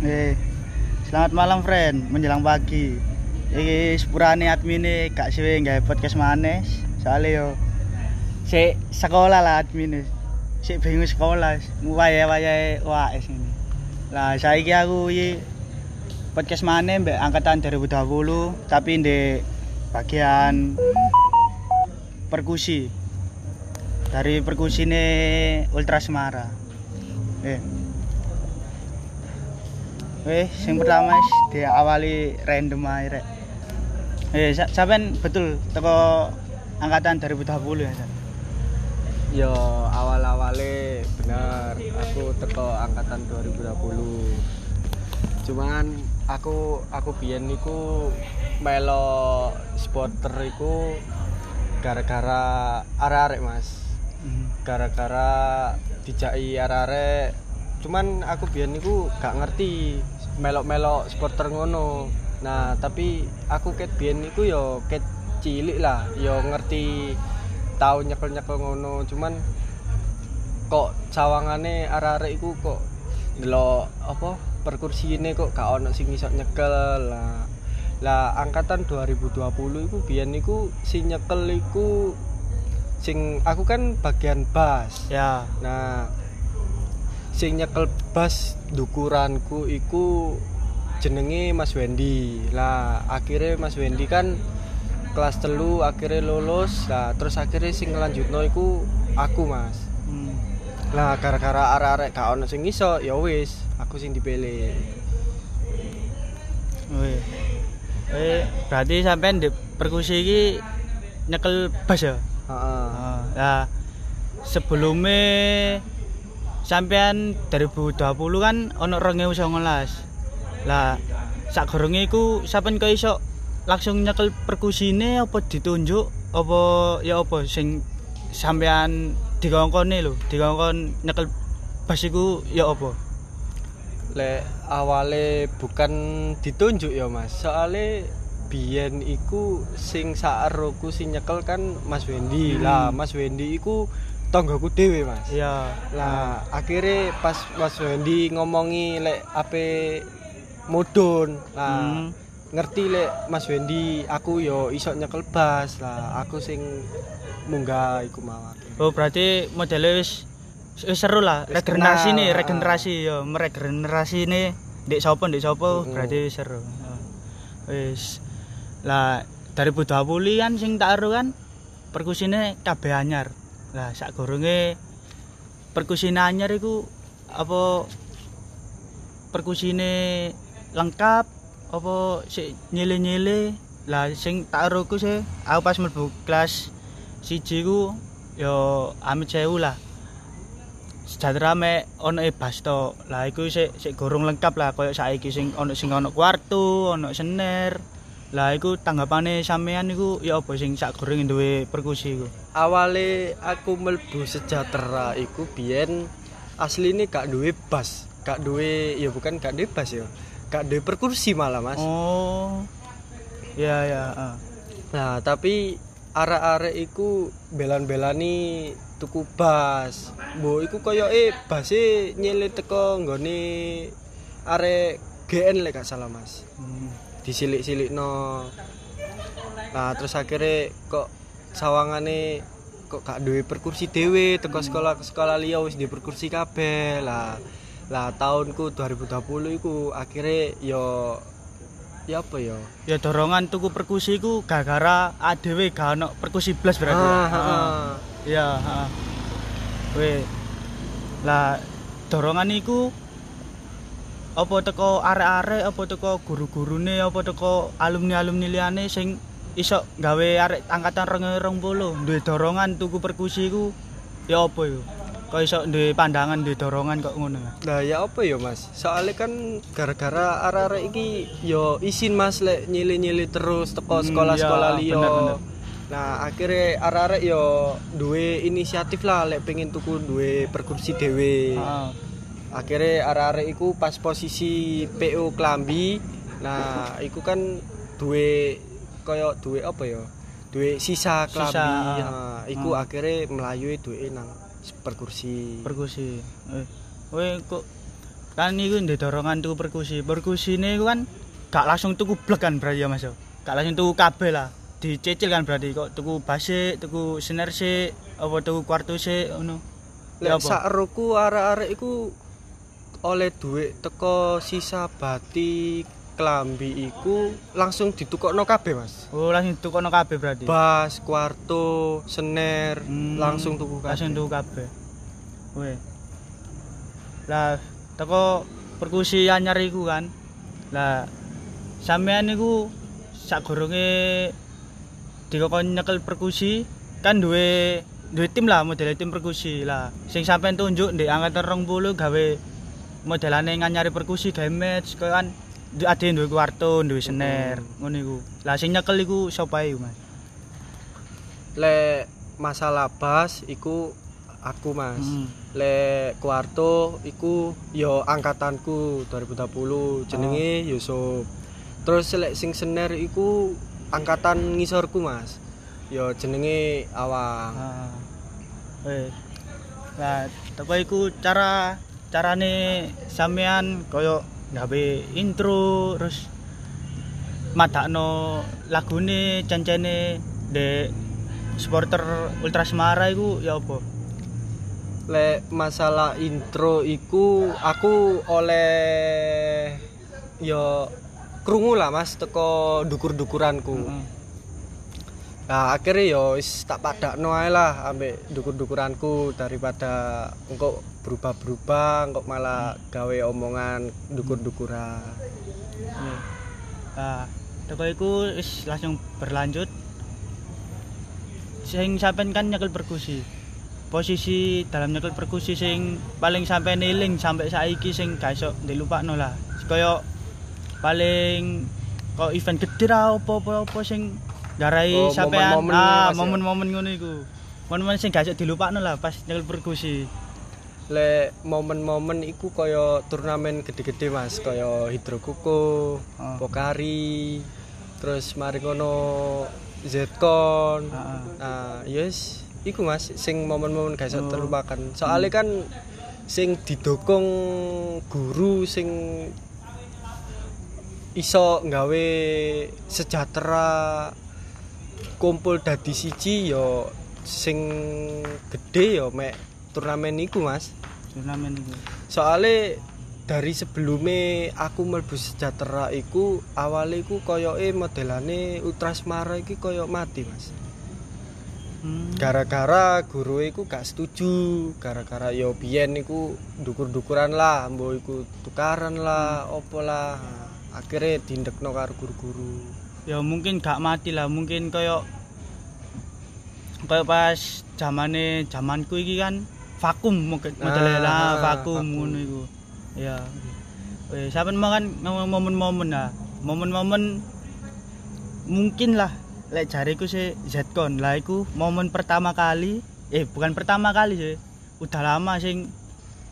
Eh, selamat malam friend, menjelang pagi. Iki sepurane admine gak suwe gawe podcast manes. Soale yo sik sekolah lah admine. Sik bingung sekolah, wayahe-wayahe UAS ini. Lah saiki aku iki podcast maneh mbek angkatan 2020 tapi di bagian perkusi. Dari perkusine Ultra Semara. Eh. Eh, sing pertama wis diawali random ae rek. Eh, sa sampean betul teko angkatan 2020 ya, San? Yo awal-awale bener aku teko angkatan 2020. Cuman aku aku biyen niku melo supporter iku gara-gara arek-arek Mas. Hmm. Gara-gara dijaki arek-arek cuman aku biyen niku gak ngerti melok-melok supporter ngono. Nah, tapi aku ket biyen niku yo ket cilik lah, yo ngerti tau nyekel-nyekel ngono, cuman kok cawangane arek-arek iku kok ndelok apa perkursine kok gak ono sing iso nyekel lah. Lah angkatan 2020 iku biyen niku sing nyekel iku sing aku kan bagian bass. Ya. Nah, sing nyekel bas dukuranku iku jenenge Mas Wendy. Lah, akhirnya Mas Wendy kan kelas telu akhirnya lulus. Lah, terus akhirnya sing ngelanjutno iku aku, Mas. Hmm. Lah, gara-gara arek-arek gak ono sing iso, ya wis, aku sing dipilih. Wih. Eh, berarti sampean di perkusi iki nyekel bass ya? Heeh. Oh, Nah, sebelumnya sampean 2020 kan ono 2019. Lah, sak gorenge iku sampean kok iso langsung nyekel perkusine apa ditunjuk apa ya apa sing sampean dikongkone lho, dikongkon nyekel bass iku ya apa? Lek awale bukan ditunjuk ya Mas. Soale biyen iku sing saeroku sing nyekel kan Mas Wendy. Hmm. Lah Mas Wendy iku tonggoku dhewe Mas. Iya. Lah akhirnya pas Mas Wendy ngomongi lek ape mudun. Lah Hmm. ngerti lek Mas Wendy aku yo iso nyekel bass. Lah aku sing munggah iku akhirnya. Oh, berarti modelnya wis wis seru lah. Regenerasi nih, regenerasi ya, meregenerasi nih. Dek sopo, dek sopo, Mm-mm. berarti seru. Wis. Lah 2020 kan sing tak kan perkusine kabeh anyar. Lah sak gorenge perkusine anyar iku apa perkusine lengkap apa sik nyile-nyile lah sing tak ero ku sih aku pas mlebu kelas siji ku yo amit sewu lah. Sejahtera me ono e bas lah iku sik sik gorong lengkap lah koyo saiki sing ono sing ono kuartu ono sener lah iku tanggapane sampean iku ya apa sing sak goreng duwe perkusi iku? Awale aku melbu sejahtera iku biyen asline gak duwe bass gak duwe ya bukan gak duwe bass ya gak duwe perkursi malah mas. Oh. Ya ya ah. nah tapi arek-arek iku belan-belani tuku bass mbok iku koyo eh basse nyele teko nggone arek GN lek gak salah mas. Hmm. Disilik-silik no nah terus akhirnya kok sawangane kok gak duwe perkursi dhewe teko sekolah ke sekolah liya wis duwe perkursi kabeh lah lah tahunku 2020 iku akhirnya yo ya apa yo ya dorongan tuku perkusi iku gara-gara adewe gak ono perkusi blas berarti ah, ya? ah, Ah. ah. Iya, heeh. Weh. Lah dorongan iku apa teko arek-arek apa teko guru-gurune apa teko alumni-alumni liyane sing iso gawe arek angkatan 2020 duwe dorongan tuku perkusi iku ya apa yo kok iso duwe pandangan duwe dorongan kok ngono Nah ya apa ya mas? Soalnya kan gara-gara arah-arah iki yo izin mas lek nyili-nyili terus teko Hmm, sekolah-sekolah ya, liya. bener, bener. Nah akhirnya arah-arah yo duwe inisiatif lah lek pengen tuku duwe perkursi dewe. heeh Akhirnya arah-arah iku pas posisi PO Klambi. Nah iku kan duwe koyo duwe apa ya? Duwe sisa Klambi. Sisa, Nah, iku hmm. akhirnya melayu duwe nang perkursi. perkusi eh kok kan iku ndek dorongan tuku perkusi. Perkusine iku kan gak langsung tuku blek kan berarti ya Mas. yo? Gak langsung tuku kabeh lah. Dicicil kan berarti kok tuku basik, tuku snare sik, apa tuku kuarto sik ngono. Ya Lek sak roku arek-arek iku oleh duit teko sisa batik klambi iku langsung ditukokno kabeh Mas. Oh, langsung tukono kabeh berarti. Bass, kuarto, snare, Hmm, langsung tuku kabeh. Langsung tuku kabeh. Weh. Lah teko perkusi anyar iku kan. Lah sampean niku sakgurunge dikokon nyekel perkusi kan duwe duwe tim lah model tim perkusi lah sing sampean tunjuk ndek angkatan 20 gawe modelane nganyari perkusi gawe match kaya kan yang duwe kuarto, duwe snare, ngono iku. Lah sing nyekel iku sapa iku, Mas? Lek masalah bass iku aku Mas. Hmm. Lek kuarto iku yo angkatanku 2020 jenenge Yusuf. Terus lek sing snare iku angkatan ngisorku Mas. Yo jenenge Awang. Ah. Eh. Lah, teko iku cara carane sampean koyo gawe intro terus madakno lagune cancene de supporter Ultra Semara iku ya apa? Lek masalah intro iku aku oleh yo krungu lah Mas teko dukur-dukuranku. Heeh. Nah, akhirnya yo wis tak padakno ae lah ambek dukur-dukuranku daripada engkau berubah-berubah, engkau malah gawe omongan dukur-dukuran. Iya. Nah, teko iku wis langsung berlanjut. Sing sampean kan nyekel perkusi. Posisi dalam nyekel perkusi sing paling sampai niling sampai saiki sing gak iso dilupakno lah. Kaya paling kok event gede ra apa-apa apa sing garai Oh, sampean ah ya? momen-momen ngono iku. Momen-momen sing gak iso dilupakno lah pas nyekel perkusi. Lek momen-momen iku kaya turnamen gede-gede Mas, kaya Hidrokuko, Oh. Pokari, terus mari ngono Zcon. Heeh. Nah, yes, iku Mas sing momen-momen gak iso Oh. terlupakan. Soalnya kan sing didukung guru sing iso nggawe sejahtera kumpul dadi siji yo sing gede yo mek turnamen iku Mas. Turnamen iku. Soale dari sebelumnya aku mlebu sejahtera iku awalnya iku koyoke modelane Ultra Semara iki koyo mati Mas. Hmm. gara-gara guru iku gak setuju gara-gara yo biyen iku dukur-dukuran lah mbok iku tukaran lah opo lah akhirnya dindekno karo guru-guru ya mungkin gak mati lah mungkin koyo koyo pas zamane zamanku iki kan vakum mungkin modelnya Ah, lah ah, vakum. ngono iku. Ya. Eh sampean kan ngomong momen-momen lah. Momen-momen mungkin lah lek jariku sih Zcon. Lah iku momen pertama kali eh bukan pertama kali sih. Udah lama sing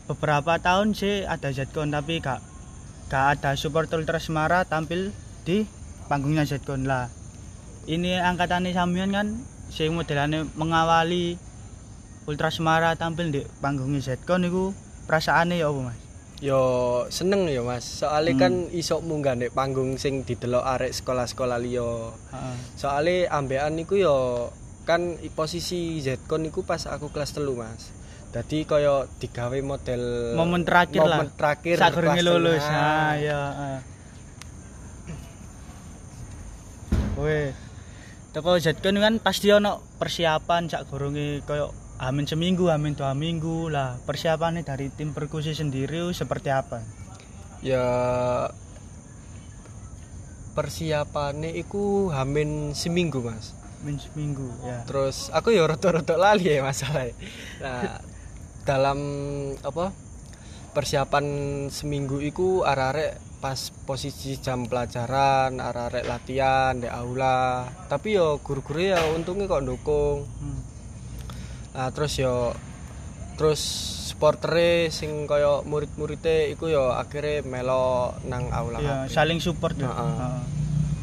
beberapa tahun sih ada Zcon tapi gak gak ada supporter Ultra Semara tampil di panggungnya Zcon lah. Ini angkatannya Samian kan sing modelane mengawali Ultra Semara tampil di panggungnya Zcon iku perasaannya ya apa mas? yo seneng yo mas soalnya Hmm. kan iso munggah nek panggung sing didelok arek sekolah-sekolah liya Heeh. soalnya ambekan iku yo kan i- posisi Zcon iku pas aku kelas telu mas jadi koyo digawe model Momen terakhir lah. momen terakhir Saat kelas lulus. Nah, ya. Weh. Teko Zcon kan pasti ono persiapan sak goronge koyo amin seminggu, amin dua minggu lah. Persiapannya dari tim perkusi sendiri seperti apa? ya persiapannya iku hamin seminggu mas Amin seminggu ya. terus aku ya rotok-rotok lali ya masalahnya nah dalam apa persiapan seminggu iku arek-arek pas posisi jam pelajaran arek-arek latihan di aula tapi yo guru-guru ya untungnya kok dukung Hmm. Nah terus yo terus supportere sing kaya murid-muridnya iku yo akhirnya melo nang aula Ya, saling support ya. Heeh.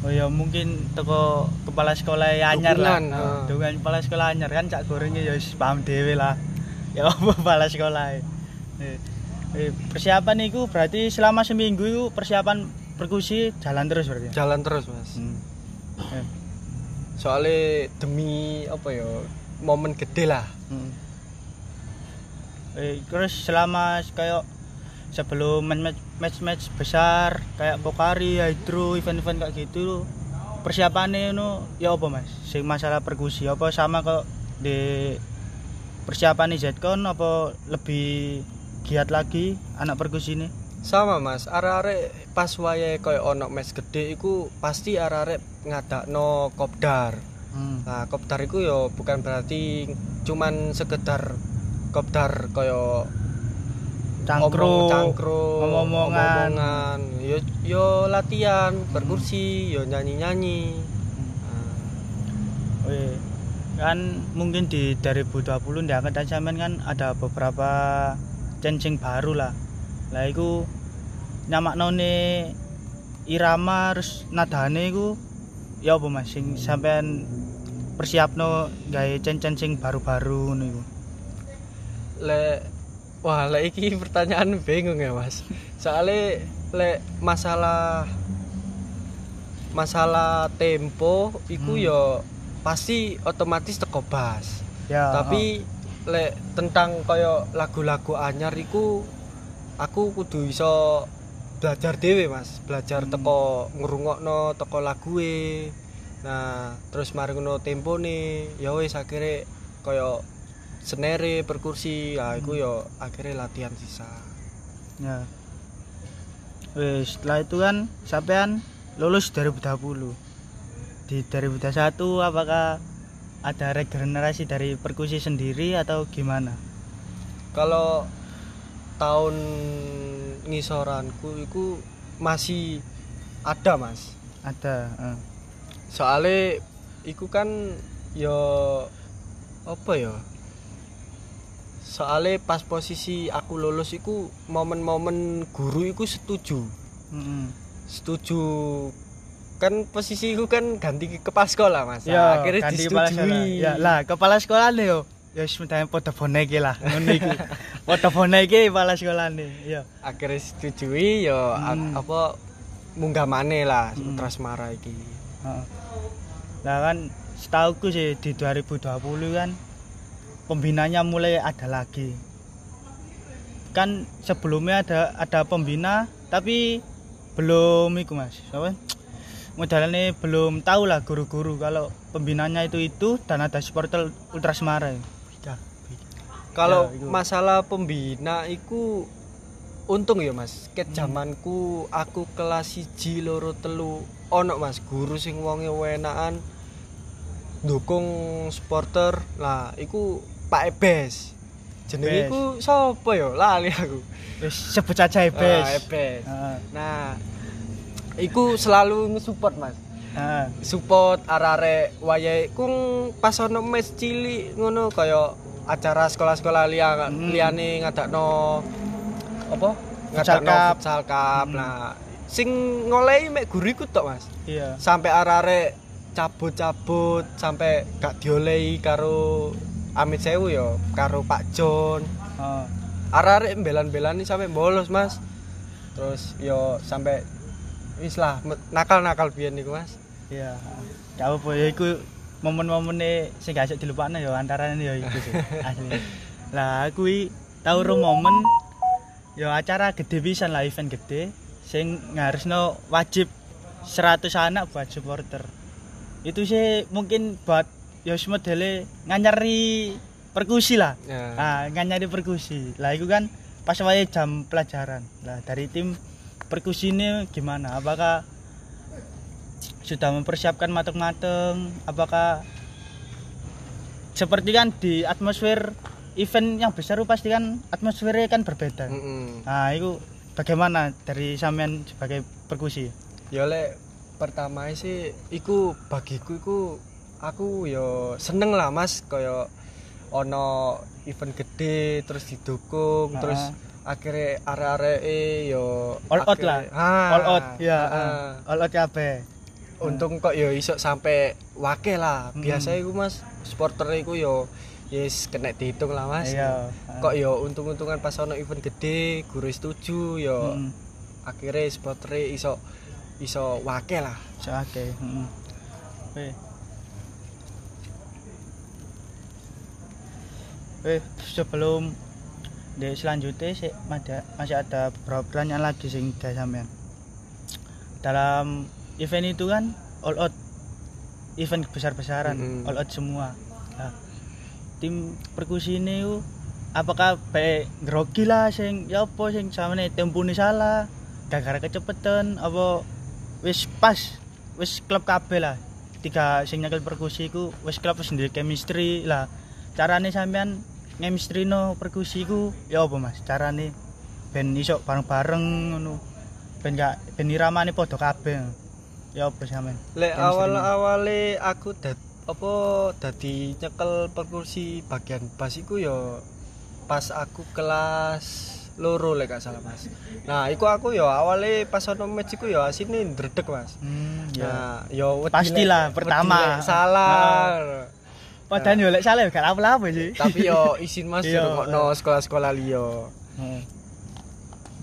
Oh ya mungkin teko kepala sekolah anyar lah. Dukungan kepala sekolah anyar kan cak gorengnya ya wis paham dhewe lah. Ya apa kepala sekolah. Eh. Eh, persiapan itu berarti selama seminggu itu persiapan perkusi jalan terus berarti. ya? jalan terus mas Hmm. Eh, soalnya demi apa ya momen gede lah hmm. Eh, terus selama kayak sebelum match match match besar kayak Pokari, Hydro, event-event kayak gitu persiapannya itu ya apa mas? Sing masalah perkusi apa sama kok di persiapan Zcon apa lebih giat lagi anak perkusi ini? sama mas arek-arek pas wayahe koyo ono mes gede iku pasti arek-arek ngadakno kopdar Hmm. nah kopdar iku yo bukan berarti cuman sekedar kopdar koyo Cangkruk, cangkruk ngomong-ngomongan. ngomong-ngomongan. yo yo latihan berkursi yo nyanyi-nyanyi Nah, Wih, kan mungkin di 2020 di angkatan sampean kan ada beberapa cencing baru lah. Lah iku nyamaknone irama terus nadane iku ya apa Mas sing sampean persiapno gawe cencen sing baru-baru ngono iku. lek wah lek iki pertanyaan bingung ya mas soalnya lek masalah masalah tempo iku Hmm. yo pasti otomatis teko bas Ya. tapi lek tentang koyo lagu-lagu anyar iku aku kudu iso belajar dewe mas belajar Hmm. teko ngrungokno teko lague nah terus mari ngono tempo nih ya wis akhirnya koyo senere perkursi ya iku akhirnya latihan sisa Ya. Wis, setelah itu kan sampean lulus 2020. Di 2021 apakah ada regenerasi dari perkusi sendiri atau gimana? kalau tahun ngisoranku iku masih ada mas Ada. eh. soalnya iku kan yo apa ya soalnya pas posisi aku lulus iku momen-momen guru iku setuju Mm-mm. setuju kan posisiku kan ganti ke kepala sekolah mas Ya, akhirnya disetujui Ya, lah kepala sekolah nih yo. Ya wis mendane padha boneke lah ngono iku. Padha boneke kepala sekolah nih. Ya. akhirnya disetujui yo a- Hmm. apa munggah maneh lah Hmm. Ultrasmara iki Heeh. Lah kan setauku sih di 2020 kan pembinanya mulai ada lagi. Kan sebelumnya ada ada pembina tapi belum iku Mas. Apa? Modelnya belum tahu lah guru-guru kalau pembinanya itu itu dan ada supporter Ultra Semarang. Kalau Ya, masalah pembina iku untung ya mas. Ket Hmm. aku kelas siji loro telu ono mas. Guru sing wonge wenakan dukung supporter lah iku Pak Ebes. Jenenge iku sapa ya? Lali aku. Wis sebut saja Ebes. Ah, Ebes. Heeh. nah iku selalu nge-support mas. Heeh. support arare wayahe. Kung pas ono mes cilik ngono kaya acara sekolah-sekolah liya Hmm. liyane ngadakno apa ngadakno futsal cup Hmm. nah sing ngolehi mek guriku tok Mas Iya. sampai arare cabut-cabut sampai gak diolehi karo Amit Sewu ya karo Pak John Heeh. arare belan-belani sampai bolos Mas terus yo sampai wis lah nakal-nakal biyen niku Mas Iya. Gak apa ya iku momen-momen sing gak iso dilupakno ya antarane ya iku sih. Asli. Lah aku i tau ro momen ya acara gede pisan lah event gede sing ngarisno wajib 100 anak buat supporter. Itu sih mungkin buat ya modele nganyari perkusi lah. ya Ah, nganyari perkusi. Lah itu kan pas wae jam pelajaran. Lah dari tim perkusi ini gimana? Apakah sudah mempersiapkan mateng-mateng? Apakah seperti kan di atmosfer event yang besar pasti kan atmosfernya kan berbeda. Mm-mm. Nah, itu bagaimana dari sampean sebagai perkusi? ya lek pertama sih iku bagiku iku aku yo seneng lah mas kaya ono event gede terus didukung terus akhirnya arek-arek yo All out lah. Ah, All out ya. All out kabeh. Untung kok yo iso sampai wake lah. Biasa iku mas supporter iku yo yes kena dihitung lah mas. Iya. Kok yo untung-untungan pas ono event gede guru setuju yo Mm, akhirnya supportere iso iso wake lah. So akeh heeh Weh. Weh, sebelum di selanjutnya sih masih ada beberapa pertanyaan lagi sing sampean. Dalam event itu kan all out. Event besar-besaran, Mm-mm. all out semua. Nah, tim perkusi ini ku, apakah baik grogi lah sing ya apa sing samane tempune salah gara-gara kecepetan apa wis pas wis klub kabeh lah. Tiga sing nyekel perkusi ku wis klub wis duwe chemistry lah. Carane sampean chemistry no perkusi ku ya apa mas? Carane ben iso bareng-bareng ngono. Ben gak ben iramane padha kabeh ya apa sampean lek awal-awale aku dat apa dadi nyekel perkursi bagian bas iku yo pas aku kelas loro lek gak salah mas. Nah iku aku yo awalnya pas ono match iku yo asine ndredeg mas. Hmm ya. Nah Pastilah, pertama. salah. Padahal yo lek salah gak apa-apa sih. Tapi yo izin mas Iya. rungokno sekolah-sekolah liya. Heeh.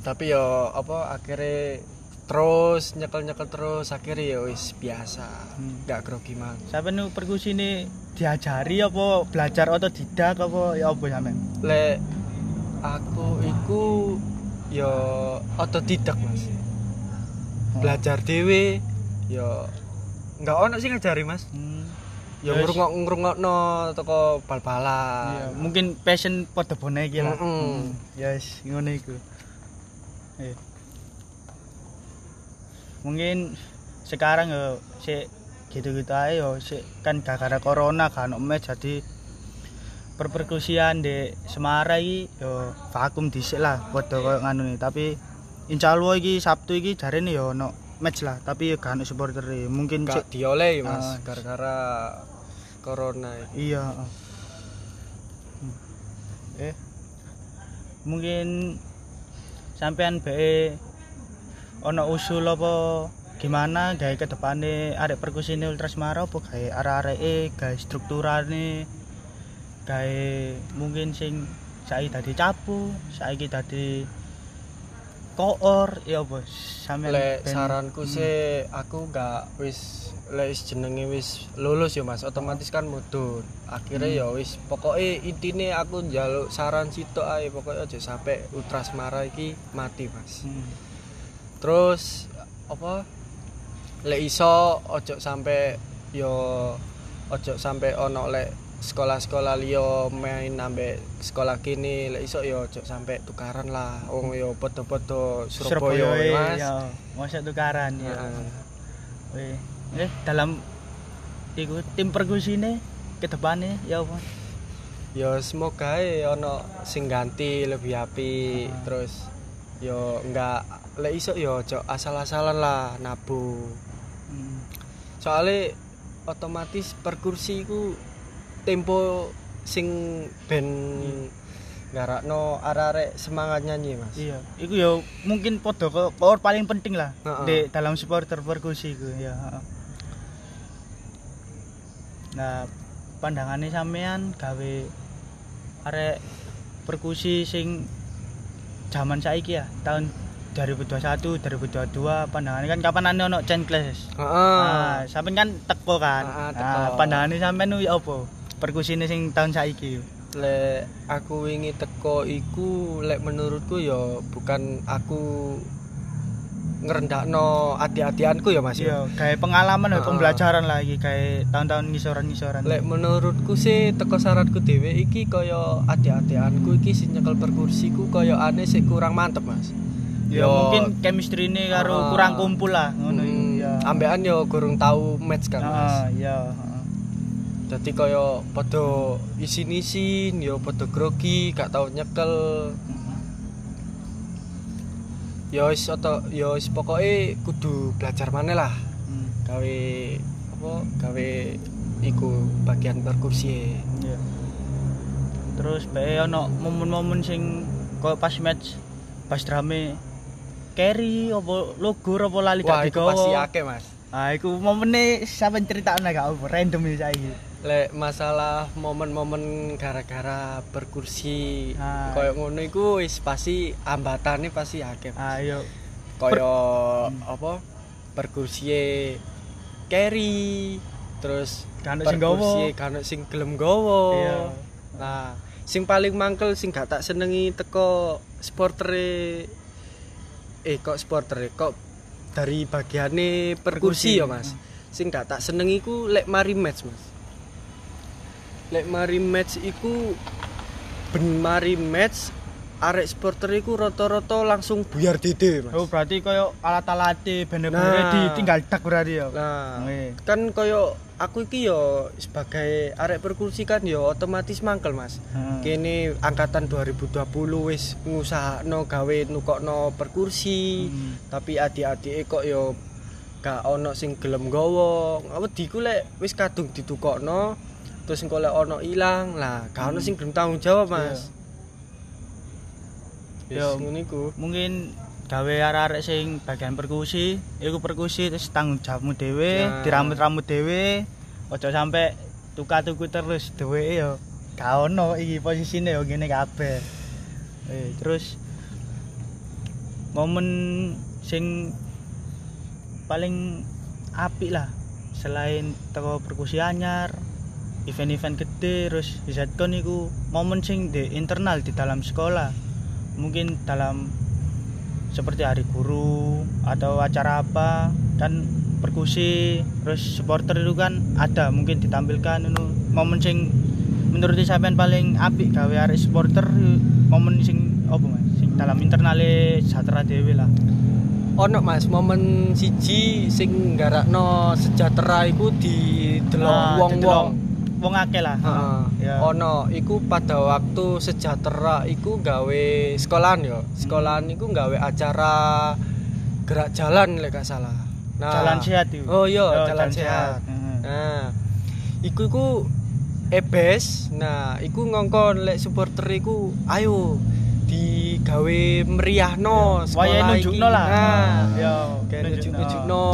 tapi yo apa akhirnya terus nyekel-nyekel terus akhirnya yo wis biasa Hmm. nggak grogi man sampean nu perkusi ini diajari apa belajar otodidak apa ya apa sampean lek aku iku yo otodidak mas belajar dewe yo nggak ono sih ngajari mas Hmm. yo Yes. ngrungok ngrungokno toko Iya, bal-balan mungkin passion pada bonek iki lah. Mm-mm. Hmm, Yes, ngono iku. Eh. Mungkin sekarang yo sik gitu-gitu aja yo sik kan gara-gara corona kan match jadi perperkusian di Semarang iki yo vakum dhisik lah padha koyo nganu nih tapi insyaallah iki Sabtu iki jarene yo ono match lah tapi yo gak ono supporter mungkin gak dioleh mas Ah. gara-gara corona iki. Iya. Hmm. Eh. Mungkin sampean be ono usul apa gimana gawe ke depane arek perkusi ini Ultras Mara apa gawe arek-areke gawe strukturane gawe mungkin sing saiki dadi capu, saiki dadi koor ya apa sampean lek ben- saranku Hmm. sih aku gak wis lek jenenge wis lulus ya mas otomatis kan mudun akhirnya Hmm. ya wis pokoknya intine aku njaluk saran sitok ae pokoknya aja sampai Ultras Mara iki mati mas Hmm. Terus apa? Lek iso ojo sampai yo ojo sampai ono lek sekolah-sekolah liya main ambek sekolah kini lek iso yo ojo sampai tukaran lah. Wong yo podo-podo Surabaya mas. ya masa tukaran ya. Weh, eh dalam iku tim perkusi ini ke depannya ya apa? yo semoga ono sing ganti lebih api terus yo enggak lek iso yo ojo asal-asalan lah nabu Hmm. soalnya otomatis perkursi ku tempo sing ben ngarakno arek-arek semangat nyanyi mas Iya, iku ya mungkin podo power paling penting lah Heeh. di dalam supporter perkusi iku ya. Nah, pandangannya sampean gawe arek perkusi sing zaman saiki ya, tahun 2021, 2022 pandangannya kan kapan ane ono chain class. Heeh. Nah, sampean kan teko kan. Ah, teko. Nah, sampean ku ya apa? Perkusi ini sing tahun saiki. lek aku wingi teko iku lek menurutku ya bukan aku ngerendakno ati-atianku ya mas ya. Iya, kayak pengalaman ah. pembelajaran lagi kayak tahun-tahun ngisoran-ngisoran. lek menurutku sih teko syaratku dhewe iki kaya ati-atianku iki sing nyekel perkursiku kaya aneh sih kurang mantep mas ya Yo, mungkin chemistry ini karo Ah. kurang kumpul lah ngono Hmm, ya. ambekan yo kurang tahu match kan mas Ah, iya, jadi kaya padha isin-isin yo padha grogi gak tau nyekel yo wis oto yo wis pokoke kudu belajar maneh lah. Hmm, gawe apa gawe iku bagian perkursi iya. Terus bae ono momen-momen sing koyo pas match pas drame carry apa logur apa lali wah gak pasti akeh mas. Ah iku momene sampean critakno gak apa random iki saiki. Lek masalah momen-momen gara-gara berkursi Ah. koyo ngono iku wis pasti ambatane pasti akeh Ah yo koyo apa berkursi carry terus Kan ono sing perkursi gawa. kan ono sing gelem gawa Iya. nah sing paling mangkel sing gak tak senengi teko sportere eh kok sportere kok dari bagiane perkursi Perkursi. ya mas sing gak tak senengi ku lek mari match mas lek mari match iku ben mari match arek supporter iku rata-rata langsung buyar dede mas Oh berarti koyo alat-alate bener-bener Nah. ditinggal tak berarti ya. nah Oke. kan koyo aku iki yo sebagai arek perkursi kan yo otomatis mangkel mas Heeh. kene angkatan 2020 wis ngusahakno gawe nukokno perkursi Hmm. tapi adik-adike kok yo gak ono sing gelem gawa wedi ku lek wis kadung ditukokno terus engko lek ono ilang lah gak ono sing gelem tanggung jawab mas Yo. Wis ngono iku Mungkin gawe arek-arek sing bagian perkusi, iku perkusi terus tanggung jawabmu dhewe, Nah. diramut-ramut dhewe. Ojo sampe tuka-tuku terus dheweke yo gak ono iki posisine yo ngene kabeh. Eh, terus momen sing paling apik lah selain teko perkusi anyar event-event gede terus ZCon iku momen sing di internal di dalam sekolah. Mungkin dalam seperti hari guru atau acara apa kan perkusi terus supporter itu kan ada mungkin ditampilkan itu momen sing menurut sampean paling apik gawe arek supporter momen sing apa mas? Sing dalam internale satra dewe lah. Ono mas momen siji sing nggarakno sejahtera iku di delok Ah, wong-wong wong akeh lah Heeh. Ya. Ono iku pada waktu sejahtera iku gawe sekolahan yo. Sekolahan iku gawe acara gerak jalan lek gak salah. Nah, jalan sehat itu Oh iya, Yo, jalan, sehat. Heeh. Nah, iku iku ebes. Nah, iku ngongkon lek supporter iku ayo digawe meriahno sekolah Wayahe iki. nunjukno lah. Nah, yo kayak nunjuk-nunjukno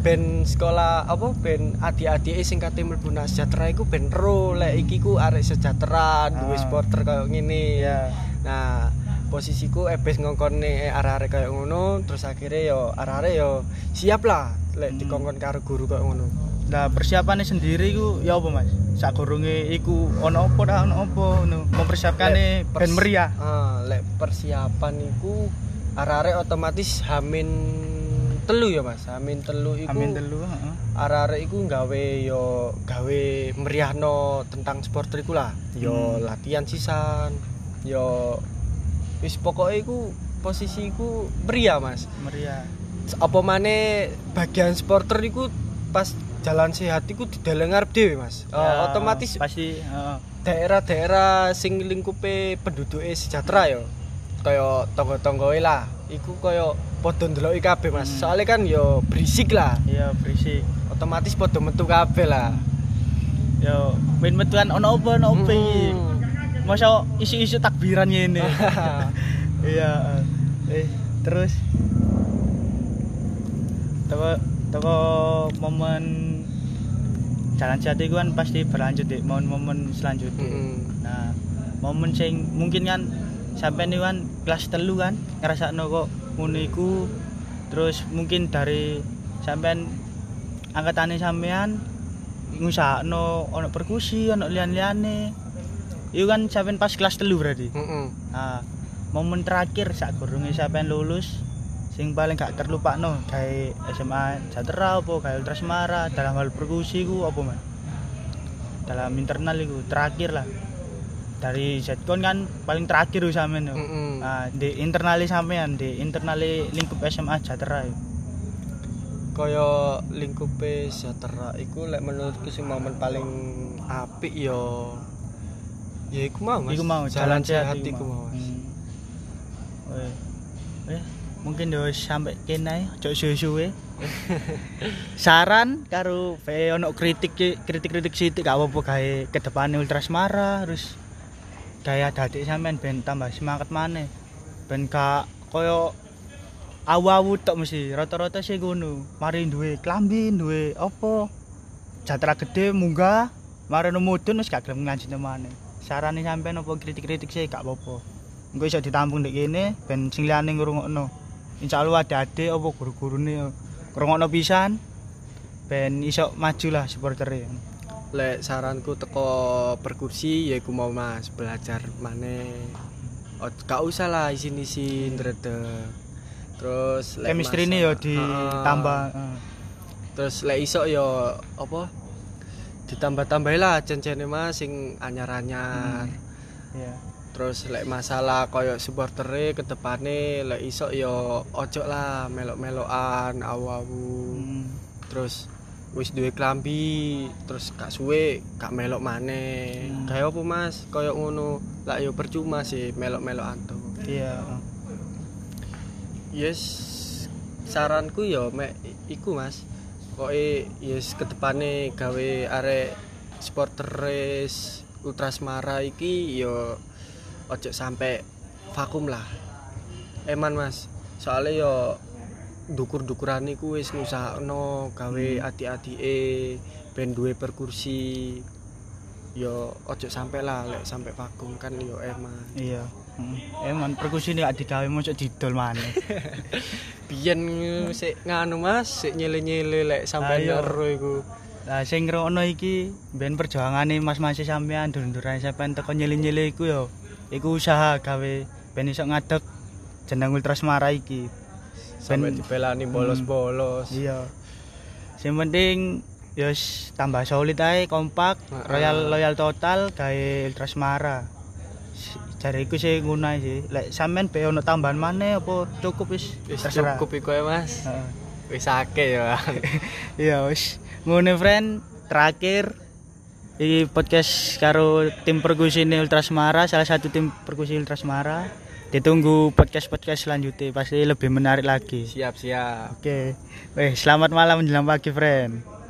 ben sekolah apa ben adik-adik sing kate mlebu sejahtera iku ben ro lek iki ku arek sejahtera duwe Ah. supporter koyo ngene. Ya nah posisiku ebes ngongkone arek-arek koyo ngono terus akhirnya yo arek-arek yo siap lah lek Hmm. dikongkon karo guru koyo ngono Nah, persiapannya sendiri ku ya apa Mas? Sakurunge iku ono apa ora ono apa ngono. Mempersiapkane Lek ben pers- meriah. ah lek persiapan iku arek-arek otomatis hamin telu ya mas hamin telu iku Amin telu, heeh. arek-arek iku gawe yo gawe meriahno tentang supporter iku lah yo Hmm. latihan sisan yo wis pokoknya iku posisiku meriah mas Meriah. apa maneh bagian supporter iku pas jalan sehat iku dideleng ngarep dhewe mas Eh, Ya, otomatis pasti heeh. daerah-daerah sing lingkupe penduduke sejahtera yo kaya tonggo-tonggoe lah iku kaya padha ndeloki kabeh mas Hmm. soalnya kan yo berisik lah Iya, berisik. otomatis padha metu kabeh lah Yo, main metuan ono apa ono apa iki. Hmm. Masa isu-isu takbiran ngene. Iya. Eh, terus toko toko momen jalan jati ku kan pasti berlanjut deh momen-momen selanjutnya. Mm-mm. Nah, momen sing mungkin kan sampai nih kan kelas telu kan ngerasa kok ngono iku terus mungkin dari sampean angkatane sampean ngusahakno ono perkusi ono lian-liane itu kan sampean pas kelas telu berarti Mm-mm. nah momen terakhir saat gurunge sampean lulus sing paling gak terlupakan kayak SMA Jatera apa kayak Ultra Semara dalam hal perkusi ku apa man dalam internal itu terakhir lah dari Zcon kan paling terakhir sampean yo. Mm-mm. nah di internali sampean di internali lingkup SMA Jatera yo. kaya lingkupe sejahtera iku lek menurutku sing momen paling apik yo ya iku mau mas iku mau jalan sehat iku iku mau mas Hmm. Weh. Eh, mungkin yo sampai kene ojo suwe-suwe. Saran karo ve ono kritik kritik-kritik sithik gak apa-apa gawe ke depane Ultra Semara terus gawe adik sampean ben tambah semangat maneh. Ben gak koyo awu-awu tok mesti rata-rata sih ngono. Mari duwe klambi duwe apa? Jatra gede munggah mari mudun wis gak gelem ngaji maneh. Sarane sampean apa kritik-kritik sih gak apa-apa. Engko ditampung ndek kene ben sing liyane ngrungokno insyaallah ada ade apa guru-gurune ngrungokno pisan ben iso maju lah supportere lek saranku teko perkursi ya iku mau Mas belajar maneh. Oh, gak usah lah isin-isin dredeg. Terus chemistry ini yo ditambah Heeh. Terus lek iso yo apa? Ditambah-tambahi lah cencene Mas sing anyar-anyar. Iya. Terus lek masalah koyo supportere ke depane lek iso yo ojo lah melok-melokan awu-awu. Hmm. Terus wis duwe klambi terus gak suwe gak melok maneh Hmm. gawe apa mas koyo ngono lah yo percuma sih melok-melok anto Iya. yes saranku yo mek iku mas koke yes ketepane gawe arek supporter race ultrasmara iki yo ojo sampe vakum lah eman mas soalnya yo dukur-dukuran iku wis ngusahakno gawe Hmm. ati-atike ben duwe perkursi yo ojo sampe lah lek sampe vakum kan yo eman Iya. Heeh. Emang perkusi ini gak digawe mosok didol maneh. biyen sik nganu mas sik nyele-nyele lek sampe Ayo. nero iku Lah sing ngrungokno iki ben perjuangane mas-mas sampean dur-duran sampean teko nyele-nyele iku yo. Iku usaha gawe ben iso ngadeg jeneng Ultrasmara iki. sampe Ben- dibelani bolos-bolos Iya. Sing penting yo wis tambah solid ae, kompak, Heeh. royal loyal total gawe Ultrasmara. Jare iku sing ngono ae sih. Lek sampean be ono tambahan maneh apa cukup wis wis cukup iku ya mas Heeh. wis akeh ya Iya wis ngono friend terakhir iki podcast karo tim perkusi ini Ultrasmara salah satu tim perkusi Ultrasmara ditunggu podcast-podcast selanjutnya pasti lebih menarik lagi. Siap-siap oke. Weh, selamat malam menjelang pagi friend